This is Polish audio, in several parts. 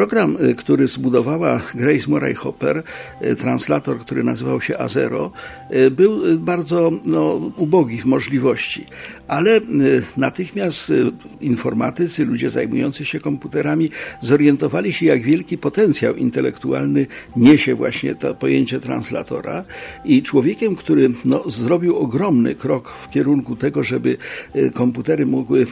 Program, y, który zbudowała Grace Murray Hopper, y, translator, który nazywał się Azero, y, był bardzo no, ubogi w możliwości, ale natychmiast informatycy, ludzie zajmujący się komputerami zorientowali się, jak wielki potencjał intelektualny niesie właśnie to pojęcie translatora i człowiekiem, który no, zrobił ogromny krok w kierunku tego, żeby komputery mogły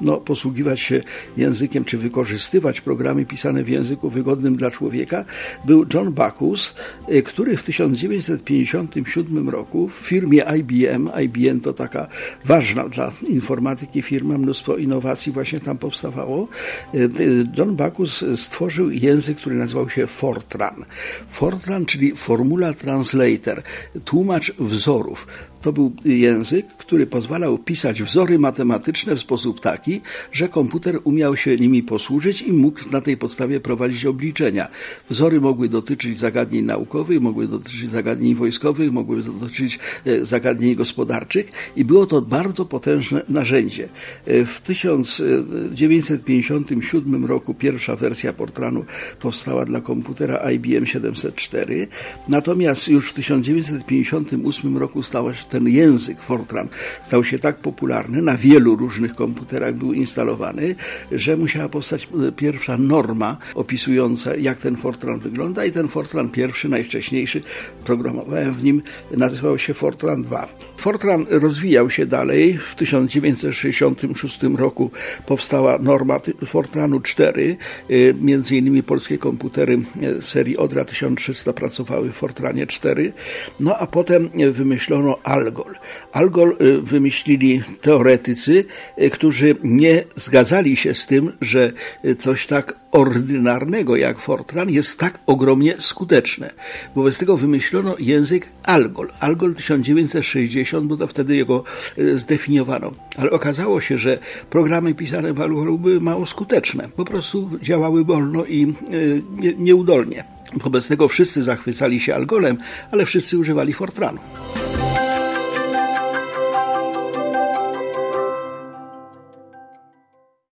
no, posługiwać się językiem, czy wykorzystywać programy pisane w języku wygodnym dla człowieka, był John Backus, y, który w 1957 roku w firmie IBM, IBM to taka ważna dla informatyki firma, mnóstwo innowacji właśnie tam powstawało, y, y, John Backus stworzył język, który nazywał się Fortran. Fortran, czyli Formula Translator, tłumacz wzorów. To był język, który pozwalał pisać wzory matematyczne w sposób taki, że komputer umiał się nimi posłużyć i mógł na tej podstawie prowadzić obliczenia. Wzory mogły dotyczyć zagadnień naukowych, mogły dotyczyć zagadnień wojskowych, mogły dotyczyć e, zagadnień gospodarczych i było to bardzo potężne narzędzie. E, w 1957 roku pierwsza wersja Portranu powstała dla komputera IBM 704, natomiast już w 1958 roku stała się ten język Fortran stał się tak popularny, na wielu różnych komputerach był instalowany, że musiała powstać e, pierwsza norma opisująca, jak ten Fortran wygląda i ten Fortran pierwszy, najwcześniejszy, programowałem w nim, nazywał się Fortran 2. Fortran rozwijał się dalej. W 1966 roku powstała norma Fortranu 4. E, między innymi polskie komputery e, serii Odra 1300 pracowały w Fortranie 4. No a potem wymyślono AL Algol. Algol y, wymyślili teoretycy, y, którzy nie zgadzali się z tym, że y, coś tak ordynarnego jak Fortran jest tak ogromnie skuteczne. Wobec tego wymyślono język Algol. Algol 1960, bo to wtedy jego zdefiniowano. Ale okazało się, że programy pisane w Algolu były mało skuteczne. Po prostu działały wolno i nieudolnie. Wobec tego wszyscy zachwycali się Algolem, ale wszyscy używali Fortranu.